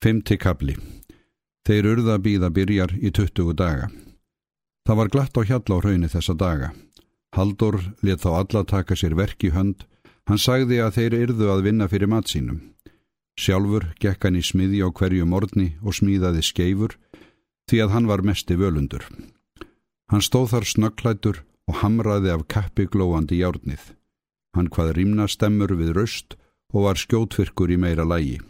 Femti kabli. Þeir urða býða byrjar í 20 daga. Það var glatt á hjalla á raunni þessa daga. Haldur let þá alla taka sér verk í hönd. Hann sagði að þeir yrðu að vinna fyrir mat sínum. Sjálfur gekk hann í smiði á hverju morgni og smíðaði skeifur því að hann var mesti völundur. Hann stóð þar snögglætur og hamraði af kappi glóandi járnið. Hann hvað rýmna stemmur við raust og var skjótvirkur í meira lægi.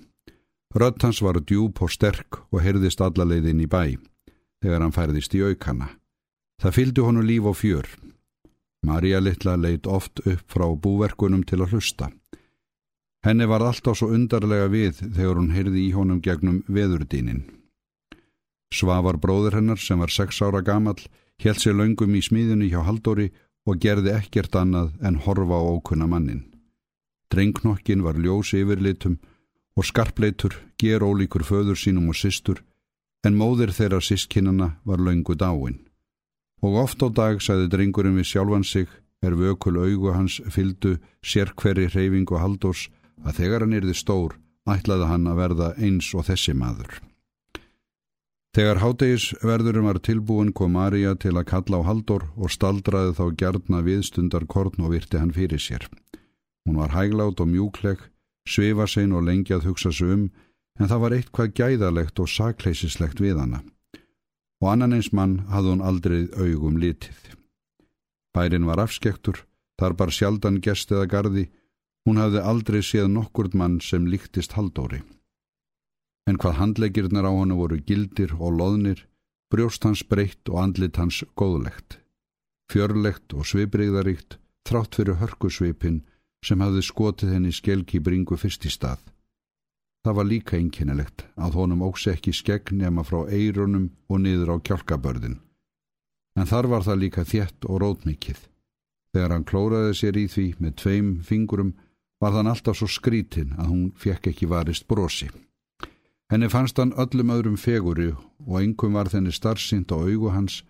Rött hans var djúb og sterk og heyrðist allaleiðin í bæ, þegar hann færðist í aukana. Það fylgdi honu líf og fjör. Marja litla leitt oft upp frá búverkunum til að hlusta. Henni var alltaf svo undarlega við þegar hún heyrði í honum gegnum veðurdínin. Svavar bróður hennar sem var sex ára gamal held sér laungum í smíðinu hjá Haldóri og gerði ekkert annað en horfa á ókunna mannin. Drengnokkin var ljós yfirlitum og skarpleitur ger ólíkur föður sínum og systur en móðir þeirra sískinnana var laungu dáin. Og oft á dag sagði drengurinn við sjálfan sig er vökul augu hans fyldu sérkveri reyfingu haldós að þegar hann yrði stór ætlaði hann að verða eins og þessi maður. Þegar hátegisverðurum var tilbúin kom Marja til að kalla á haldur og staldraði þá gerðna viðstundar korn og virti hann fyrir sér. Hún var hæglátt og mjúkleg svifa sein og lengi að hugsa sig um, en það var eitthvað gæðalegt og sakleisislegt við hana. Og annan eins mann hafði hún aldrei augum litið. Bærin var afskektur, þar bar sjaldan gest eða gardi, hún hafði aldrei séð nokkurt mann sem líktist haldóri. En hvað handlegirnar á hannu voru gildir og loðnir, brjóst hans breytt og andlit hans góðlegt. Fjörlegt og svipriðaríkt, þrátt fyrir hörkusvipin, sem hafði skotið henni skelgi bringu fyrst í stað. Það var líka einkennilegt að honum óks ekki skegg nema frá eirunum og niður á kjálkabörðin. En þar var það líka þjett og rótmikið. Þegar hann klóraði sér í því með tveim fingurum var þann alltaf svo skrítin að hún fekk ekki varist brosi. Henni fannst hann öllum öðrum feguri og engum var þenni starfsint á augu hans,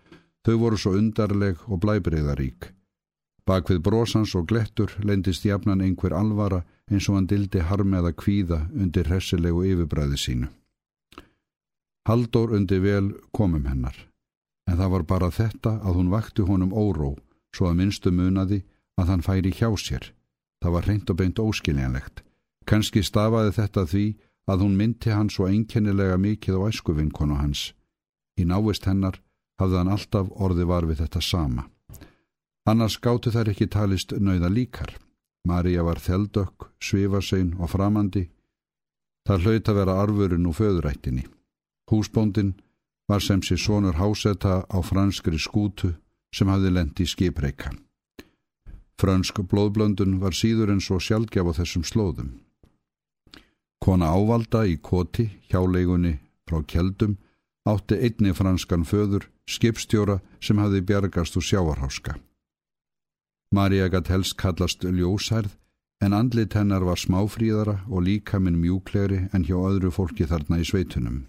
þau voru svo undarleg og blæbreyðarík. Bak við brosans og glettur lendist jafnan einhver alvara eins og hann dildi harmeða kvíða undir hressilegu yfirbræði sínu. Haldur undir vel komum hennar, en það var bara þetta að hún vakti honum óró svo að minnstu munaði að hann færi hjá sér. Það var reynd og beint óskiljanlegt. Kanski stafaði þetta því að hún myndi hann svo einkennilega mikið á æskuvinkonu hans. Í návist hennar hafði hann alltaf orði var við þetta sama. Annars gáttu þær ekki talist nauða líkar. Marja var þeldökk, svifasein og framandi. Það hlaut að vera arfurinn úr föðurættinni. Húsbóndin var sem sé sonur hásetta á franskri skútu sem hafði lendi í skipreika. Fransk blóðblöndun var síður en svo sjálfgjaf á þessum slóðum. Kona ávalda í koti, hjáleigunni frá kjeldum, átti einni franskan föður, skipstjóra sem hafði bjargast úr sjávarháska. Marja gætt helst kallast ljósærð en andlit hennar var smáfríðara og líka minn mjúklegri en hjá öðru fólki þarna í sveitunum.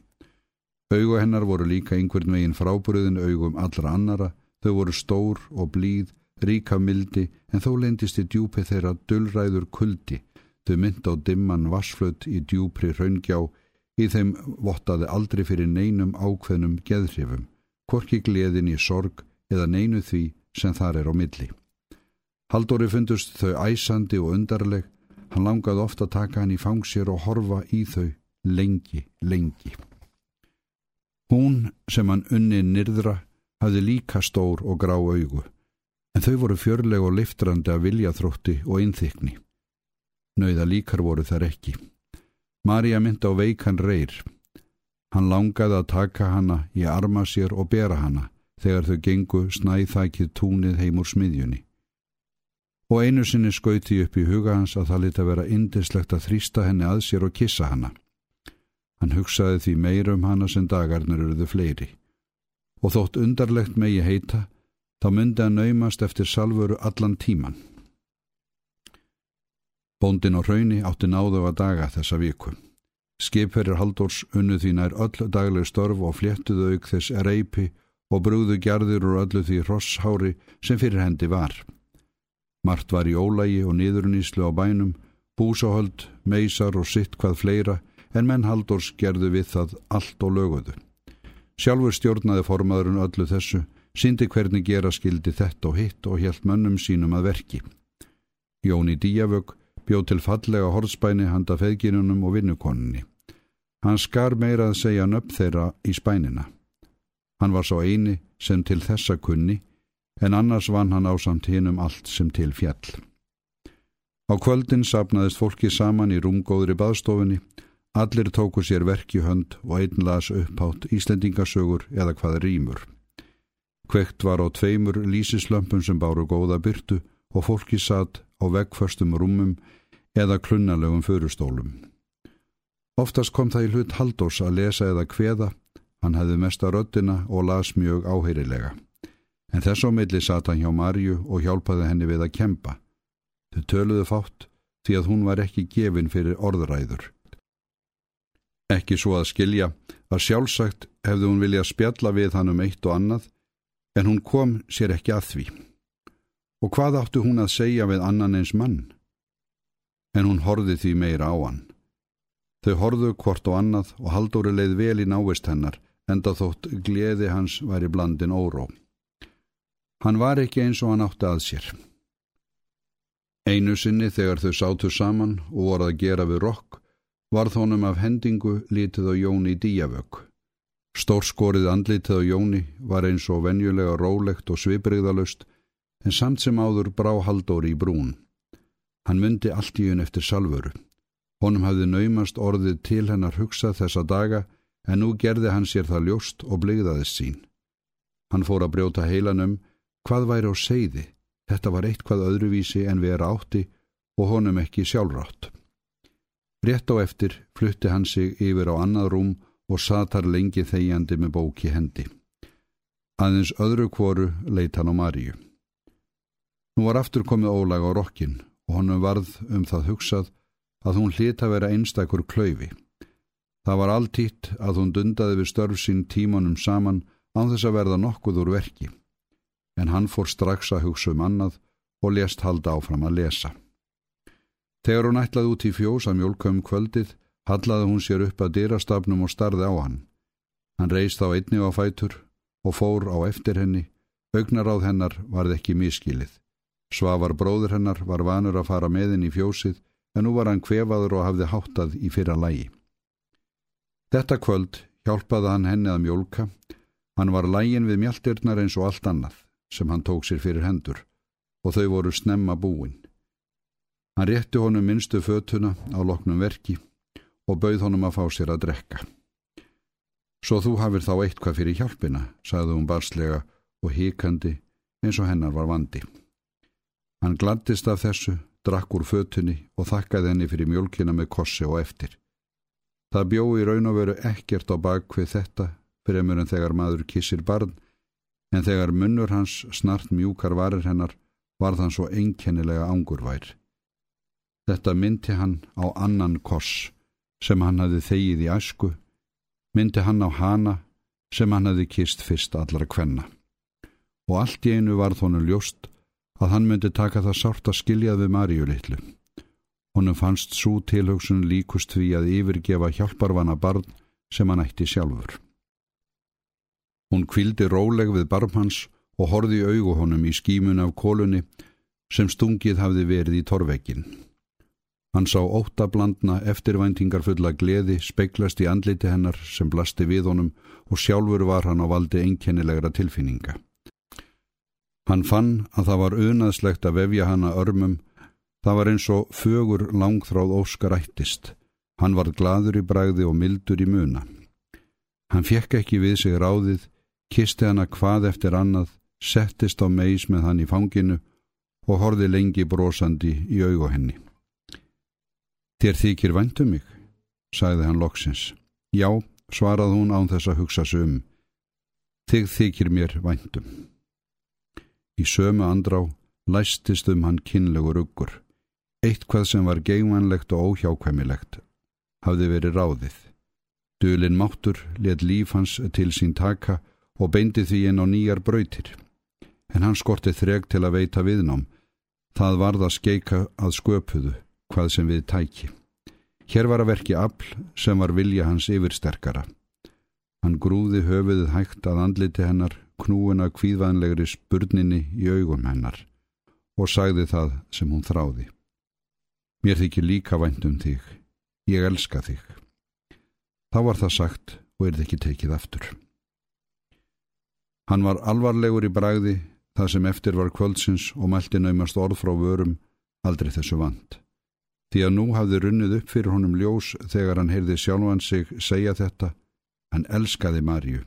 Augu hennar voru líka einhvern veginn frábriðin augum allra annara, þau voru stór og blíð, ríka mildi en þó lendist í djúpi þeirra dullræður kuldi, þau mynd á dimman vassflött í djúpri raungjá, í þeim vottaði aldrei fyrir neinum ákveðnum geðhrifum, hvorki gleðin í sorg eða neinu því sem þar er á milli. Haldóri fundust þau æsandi og undarleg, hann langaði ofta að taka hann í fangsér og horfa í þau lengi, lengi. Hún sem hann unni nyrðra hafði líka stór og grá augu, en þau voru fjörleg og liftrandi að vilja þrótti og innþykni. Nauða líkar voru þar ekki. Marja myndi á veikan reyr. Hann langaði að taka hanna í arma sér og bera hanna þegar þau gengu snæðþækið túnið heim úr smiðjunni og einu sinni skauti upp í huga hans að það liti að vera indislegt að þrýsta henni að sér og kissa hanna. Hann hugsaði því meira um hana sem dagarnir eruðu fleiri. Og þótt undarlegt megi heita, þá myndi að naumast eftir salvuru allan tíman. Bóndin og hrauni átti náðu að daga þessa viku. Skipferir Haldórs unnu því nær öll dagleg störf og fléttuðu auk þess reypi og brúðu gerður úr öllu því rosshári sem fyrir hendi var. Mart var í ólægi og niðurníslu á bænum, búsahöld, meisar og sitt hvað fleira, en menn Haldórs gerðu við það allt og löguðu. Sjálfur stjórnaði formaðurinn öllu þessu, síndi hvernig gera skildi þetta og hitt og hjælt mönnum sínum að verki. Jóni Díavög bjóð til fallega horfspæni handa feðginunum og vinnukonunni. Hann skar meira að segja nöpp þeirra í spænina. Hann var svo eini sem til þessa kunni, en annars vann hann á samt hinum allt sem til fjall. Á kvöldin sapnaðist fólki saman í rúmgóðri baðstofunni, allir tóku sér verki hönd og einn las upphátt Íslendingasögur eða hvað rýmur. Kvekt var á tveimur lísislömpum sem báru góða byrtu og fólki satt á veggförstum rúmum eða klunnalögum förustólum. Oftast kom það í hlut Haldós að lesa eða kveða, hann hefði mesta röddina og las mjög áheyrilega. En þess á milli satt hann hjá Marju og hjálpaði henni við að kempa. Þau töluðu fátt því að hún var ekki gefin fyrir orðræður. Ekki svo að skilja að sjálfsagt hefði hún viljað spjalla við hann um eitt og annað, en hún kom sér ekki að því. Og hvað áttu hún að segja við annan eins mann? En hún horði því meira á hann. Þau horðu hvort og annað og Haldóri leið vel í návist hennar, enda þótt gleði hans væri blandin óró. Hann var ekki eins og hann átti að sér. Einu sinni þegar þau sátu saman og voru að gera við rokk, varð honum af hendingu lítið á Jóni díavögg. Stórskorið andlítið á Jóni var eins og venjulega rólegt og svipriðalust en samt sem áður brá Haldóri í brún. Hann myndi allt í unn eftir salvöru. Honum hafði naumast orðið til hennar hugsað þessa daga en nú gerði hann sér það ljóst og bligðaðist sín. Hann fór að brjóta heilanum hvað væri á seiði, þetta var eitthvað öðruvísi en vera átti og honum ekki sjálfrátt. Rétt á eftir flutti hann sig yfir á annað rúm og satar lengi þegjandi með bóki hendi. Aðeins öðru kvoru leitt hann á Maríu. Nú var aftur komið ólag á rokkin og honum varð um það hugsað að hún hlita vera einstakur klöyfi. Það var alltýtt að hún dundaði við störf sín tímanum saman án þess að verða nokkuð úr verki. En hann fór strax að hugsa um annað og lést halda áfram að lesa. Þegar hún ætlaði út í fjós að mjölka um kvöldið, hallaði hún sér upp að dyrastafnum og starði á hann. Hann reist á einni á fætur og fór á eftir henni, augnaráð hennar varð ekki miskilið. Svavar bróður hennar var vanur að fara með henni í fjósið en nú var hann kvefaður og hafði háttað í fyrra lægi. Þetta kvöld hjálpaði hann henni að mjólka. Hann var lægin við mjaltirnar eins og allt annað sem hann tók sér fyrir hendur og þau voru snemma búin. Hann rétti honum minnstu fötuna á loknum verki og bauð honum að fá sér að drekka. Svo þú hafið þá eitthvað fyrir hjálpina, sagði hún barslega og híkandi eins og hennar var vandi. Hann glattist af þessu, drakk úr fötunni og þakkaði henni fyrir mjölkina með kossi og eftir. Það bjói raun og veru ekkert á bakvið þetta fremur en þegar maður kissir barn, en þegar munnur hans snart mjúkar varir hennar var þann svo einkennilega ángurvær. Þetta myndi hann á annan koss sem hann hafi þegið í æsku, myndi hann á hana sem hann hafi kist fyrst allra kvenna. Og allt í einu var þónu ljóst að hann myndi taka það sárt að skiljað við Maríu litlu. Honum fannst svo tilhugsun líkust því að yfirgefa hjálparvana barn sem hann ætti sjálfur. Hún kvildi róleg við barm hans og horði augu honum í skímun af kólunni sem stungið hafði verið í torvekkin. Hann sá óttablandna eftirvæntingar fulla gleði speiklast í andliti hennar sem blasti við honum og sjálfur var hann á valdi einkennilegra tilfinninga. Hann fann að það var unaðslegt að vefja hana örmum, það var eins og fögur langþráð óskar ættist. Hann var gladur í bræði og mildur í muna. Hann fjekk ekki við sig ráðið, kisti hana hvað eftir annað, settist á meis með hann í fanginu og horfi lengi brosandi í augu henni. Þér þykir væntum mig, sagði hann loksins. Já, svarað hún án þess að hugsa sig um. Þig þykir mér væntum. Í sömu andrá læstist um hann kynlegur uggur. Eitthvað sem var geimannlegt og óhjákvæmilegt hafði verið ráðið. Dölin máttur let líf hans til sín taka og beindi því inn á nýjar brautir. En hann skorti þreg til að veita viðnám. Það varð að skeika að sköpuðu hvað sem við tæki. Hér var að verki afl sem var vilja hans yfirsterkara. Hann grúði höfuðið hægt að andliti hennar, knúina kvíðvænlegri spurninni í augum hennar og sagði það sem hún þráði. Mér þykir líka vænt um þig. Ég elska þig. Þá var það sagt og er þið ekki tekið aftur. Hann var alvarlegur í bræði það sem eftir var kvöldsins og mælti naumast orð frá vörum aldrei þessu vant. Því að nú hafði runnið upp fyrir honum ljós þegar hann heyrði sjálfan sig segja þetta. Hann elskaði Marju,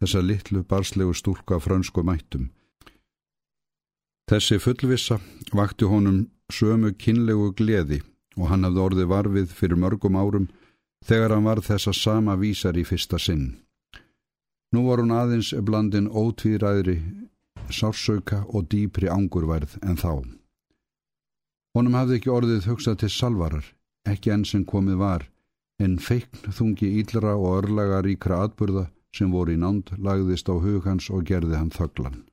þessa litlu barslegu stúlka frönsku mættum. Þessi fullvissa vakti honum sömu kynlegu gleði og hann hafði orðið varfið fyrir mörgum árum þegar hann var þessa sama vísar í fyrsta sinn. Nú var hún aðeins blandin ótvíðræðri, sársauka og dýpri angurverð en þá. Honum hafði ekki orðið hugsað til salvarar, ekki enn sem komið var, en feikn þungi íllra og örlaga ríkra atburða sem voru í nánd lagðist á hug hans og gerði hann þöglan.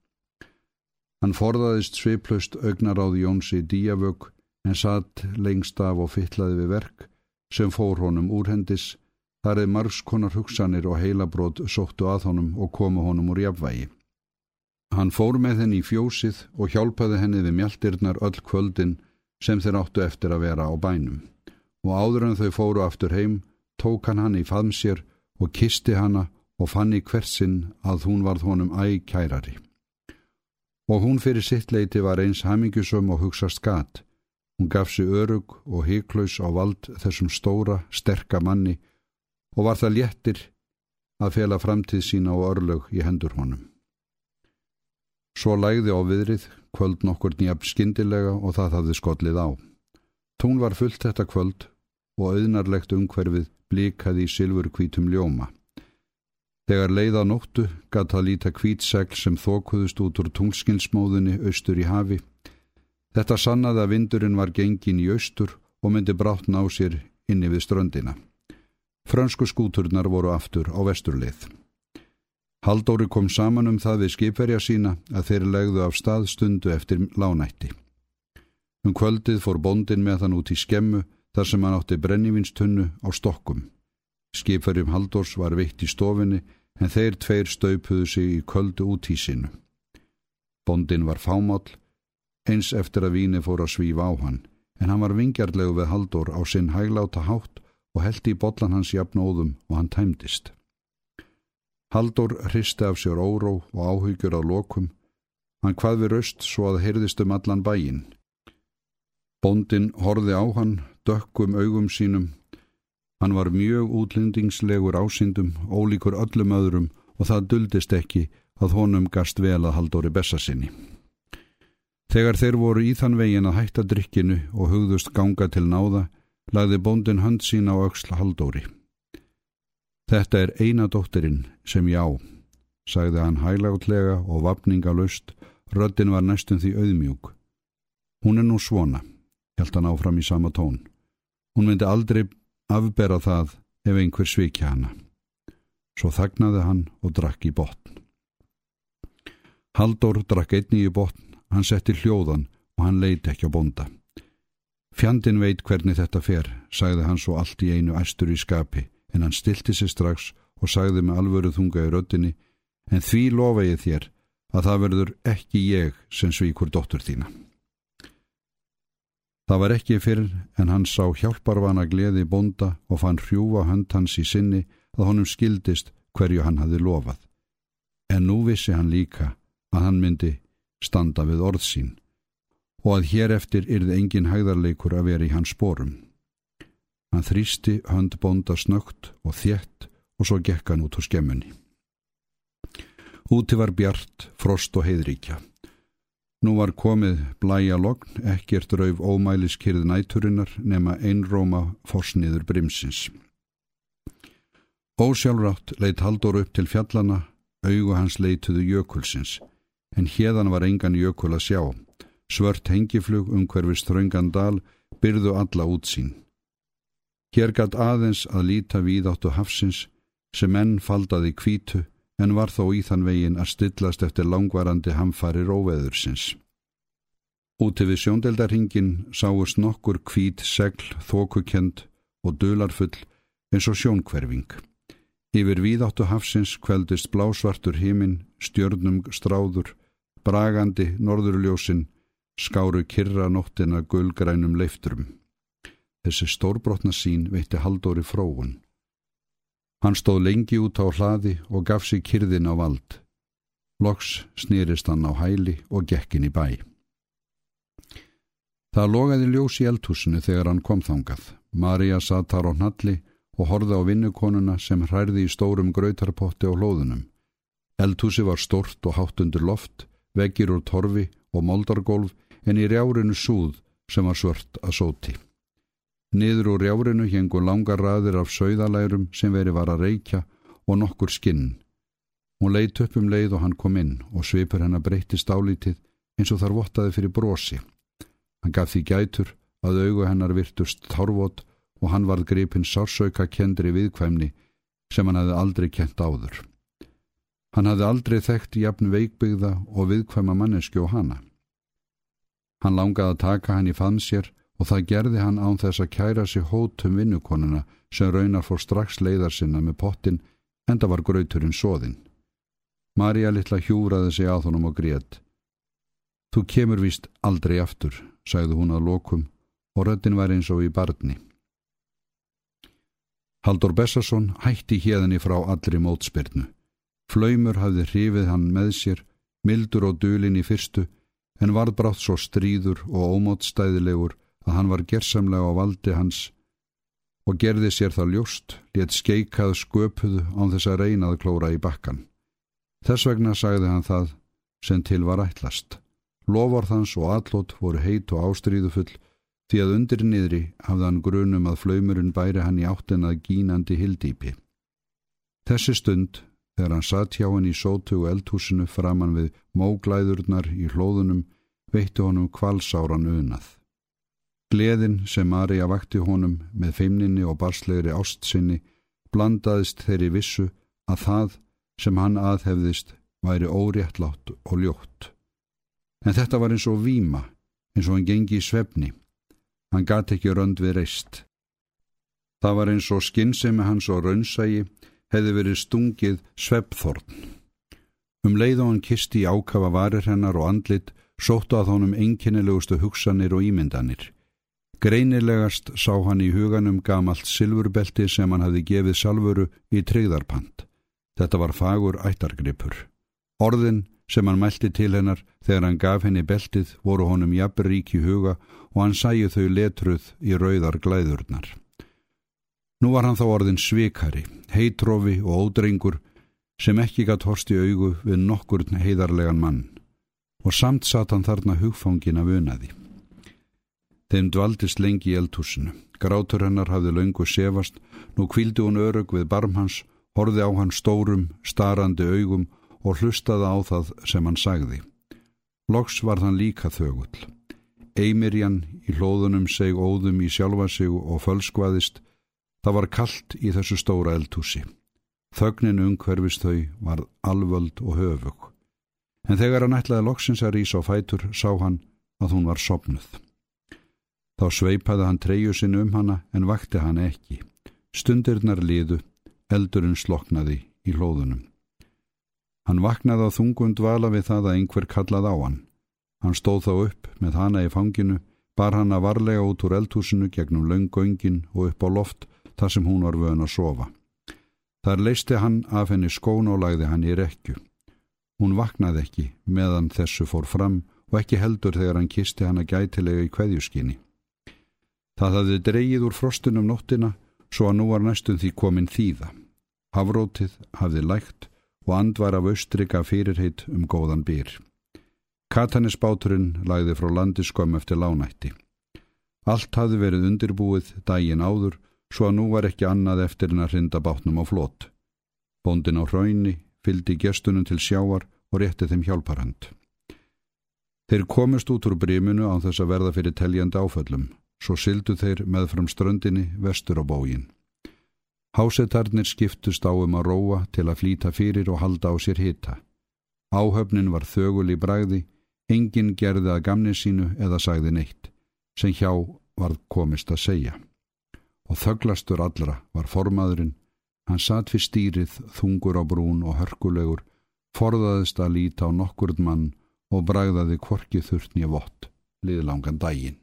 Hann forðaðist sviplaust augnaráð Jónsi díavög en satt lengst af og fytlaði við verk sem fór honum úrhendis, þar eða margskonar hugsanir og heilabrót sóttu að honum og komu honum úr jafnvægi. Hann fór með henni í fjósið og hjálpaði henni við mjaltirnar öll kvöldin sem þeir áttu eftir að vera á bænum. Og áður en þau fóru aftur heim, tók hann hann í faðmsér og kisti hanna og fann í hversinn að hún varð honum æg kærari. Og hún fyrir sitt leiti var eins hamingjusum og hugsast gat, Hún gaf sig örug og heiklaus á vald þessum stóra, sterka manni og var það léttir að fela framtíð sína og örlög í hendur honum. Svo lægði á viðrið, kvöld nokkur nýjab skindilega og það hafði skollið á. Tún var fullt þetta kvöld og auðnarlegt umhverfið blíkaði í silfur kvítum ljóma. Þegar leiða nóttu gatt að líta kvítsegl sem þókuðust út úr tungskinsmóðunni austur í hafi Þetta sannaði að vindurinn var gengin í austur og myndi brátt ná sér inni við ströndina. Frönsku skúturnar voru aftur á vesturlið. Haldóri kom saman um það við skipverja sína að þeir legðu af stað stundu eftir lánætti. Um kvöldið fór bondin með hann út í skemmu þar sem hann átti brennivinstunnu á stokkum. Skipverjum Haldórs var veitt í stofinni en þeir tveir staupuðu sig í kvöldu út í sinu. Bondin var fámál eins eftir að víni fór að svífa á hann, en hann var vingjarlegu við Haldur á sinn hægláta hátt og held í botlan hans jafnóðum og hann tæmdist. Haldur hristi af sér óró og áhugjur á lokum, hann hvað við raust svo að heyrðist um allan bæin. Bondin horði á hann, dökkum augum sínum, hann var mjög útlendingslegu ásindum, ólíkur öllum öðrum og það duldist ekki að honum gast vel að Halldóri bessa sinni. Þegar þeir voru í þann vegin að hætta drikkinu og hugðust ganga til náða, lagði bóndin hönd sín á auksla haldóri. Þetta er eina dóttirinn sem já, sagði hann hælagutlega og vapningalust, röddin var næstum því auðmjúk. Hún er nú svona, held hann áfram í sama tón. Hún myndi aldrei afbera það ef einhver svikja hana. Svo þagnaði hann og drakk í botn. Haldur drakk einni í botn Hann setti hljóðan og hann leiti ekki á bonda. Fjandin veit hvernig þetta fer, sagði hann svo allt í einu æstur í skapi, en hann stilti sig strax og sagði með alvöru þunga í röttinni, en því lofa ég þér að það verður ekki ég sem svíkur dóttur þína. Það var ekki fyrir en hann sá hjálparvana gleði bonda og fann hrjúa hönd hans í sinni að honum skildist hverju hann hafi lofað. En nú vissi hann líka að hann myndi standa við orð sín og að hér eftir yrði engin hægðarleikur að vera í hans spórum. Hann þrýsti hönd bonda snögt og þjett og svo gekk hann út á skemmunni. Úti var bjart, frost og heiðríkja. Nú var komið blæja logn, ekkert rauf ómæliskyrð næturinnar nema einróma forsniður brimsins. Ósjálfrátt leitt Haldur upp til fjallana, augu hans leituðu jökulsins en hérðan var engan jökul að sjá. Svört hengiflug umhverfist þraungan dal byrðu alla útsýn. Hér gatt aðeins að líta víðáttu hafsins sem enn faldaði kvítu en var þó í þann vegin að stillast eftir langvarandi hamfari róveðursins. Úti við sjóndeldarhingin sáust nokkur kvít segl þókukend og dularfull eins og sjónkverfing. Yfir víðáttu hafsins kveldist blásvartur hímin, stjörnum stráður, bragandi norðurljósin, skáru kyrra nóttina gulgrænum leifturum. Þessi stórbrotna sín veitti haldóri fróun. Hann stóð lengi út á hlaði og gaf sig kyrðin á vald. Loks snýrist hann á hæli og gekkin í bæ. Það logaði ljós í eldhúsinu þegar hann kom þangað. Marja satt þar á nalli og horði á vinnukonuna sem hærði í stórum grautarpotti á hlóðunum. Eldhúsi var stort og hátt undir loft, veggir úr torfi og moldargólf en í rjárinu súð sem var svört að sóti. Niður úr rjárinu hengu langar raðir af sögðalærum sem veri var að reykja og nokkur skinn. Hún leitt upp um leið og hann kom inn og svipur hennar breytist álítið eins og þar vottaði fyrir brosi. Hann gaf því gætur að augu hennar virtust þárvot og hann varð gripin sársauka kendri viðkvæmni sem hann hefði aldrei kent áður. Hann hefði aldrei þekkt jafn veikbyggða og viðkvæma manneski og hana. Hann langaði að taka hann í fann sér og það gerði hann án þess að kæra sig hótum vinnukonuna sem raunar fór strax leiðar sinna með pottin en það var grauturinn soðinn. Marja litla hjúraði sig að honum og grétt. Þú kemur vist aldrei aftur, sagði hún að lokum og röttin var eins og í barni. Haldur Bessason hætti hérðinni frá allri mótspyrnu. Flaumur hafði hrifið hann með sér, mildur og dölin í fyrstu, en varð brátt svo stríður og ómótstæðilegur að hann var gersamlega á valdi hans og gerði sér það ljóst, létt skeikað sköpuðu án þess að reynað klóra í bakkan. Þess vegna sagði hann það sem til var ætlast. Lovorðans og allot voru heit og ástríðufull því að undir niðri hafði hann grunum að flaumurinn bæri hann í áttin að gínandi hildýpi. Þessi stund, þegar hann satt hjá hann í sótu og eldhúsinu framann við móglæðurnar í hlóðunum, veitti honum kvalsáran unað. Gleðin sem Marja vakti honum með feimninni og barslegri ástsinni blandaðist þeirri vissu að það sem hann aðhefðist væri óréttlátt og ljótt. En þetta var eins og víma, eins og hann gengi í svefni. Hann gati ekki rönd við reist. Það var eins og skinnsemi hans og raunsægi hefði verið stungið svepþorn. Um leið og hann kisti í ákafa varir hennar og andlit sóttu að honum einkennilegustu hugsanir og ímyndanir. Greinilegast sá hann í huganum gamalt silfurbelti sem hann hafði gefið salvuru í treyðarpant. Þetta var fagur ættargripur. Orðin sem hann mælti til hennar þegar hann gaf henni beltið voru honum jafnrík í huga og hann sæju þau letruð í rauðar glæðurnar. Nú var hann þá orðin svikari, heitrófi og ódrengur sem ekki gatt horst í augu við nokkur heiðarlegan mann og samt satt hann þarna hugfangin af unaði. Þeim dvaldist lengi í eldhúsinu. Grátur hennar hafði laungu sefast, nú kvildi hún örug við barm hans, horði á hann stórum, starandi augum og hlustaði á það sem hann sagði. Loks var þann líka þögull. Eimirjan í hlóðunum seg óðum í sjálfa sig og fölskvaðist. Það var kallt í þessu stóra eldhúsi. Þögnin umhverfist þau var alvöld og höfug. En þegar hann ætlaði loksins að rýsa á fætur sá hann að hún var sopnuð. Þá sveipaði hann treyju sinn um hana en vakti hann ekki. Stundirnar liðu, eldurinn sloknaði í hlóðunum. Hann vaknaði á þungund vala við það að einhver kallað á hann. Hann stóð þá upp með hana í fanginu, bar hann að varlega út úr eldhúsinu gegnum laungöngin og upp á loft þar sem hún var vöðin að sofa. Þar leisti hann af henni skón og lagði hann í rekju. Hún vaknaði ekki meðan þessu fór fram og ekki heldur þegar hann kisti hann að gætilega í kveðjuskinni. Það hafði dreyið úr frostunum nóttina svo að nú var næstum því komin þýða. Hafrótið hafði lægt og andvar af austrika fyrirheit um góðan byr. Katanisbáturinn lagði frá landi skömm eftir lánætti. Allt hafði verið undirbúið dægin áður svo að nú var ekki annað eftir en að hrinda bátnum á flót. Bóndin á hraunni fyldi gestunum til sjáar og rétti þeim hjálparhand. Þeir komist út úr bríminu á þess að verða fyrir teljandi áföllum, svo syldu þeir með fram ströndinni vestur á bógin. Hásetarnir skiptust á um að róa til að flýta fyrir og halda á sér hita. Áhöfnin var þögul í bræði, engin gerði að gamni sínu eða sagði neitt, sem hjá varð komist að segja. og þöglastur allra var formaðurinn. Hann satt fyrir stýrið, þungur á brún og hörkulegur, forðaðist að líta á nokkurð mann og bragðaði kvorki þurftni vott, liðlangan daginn.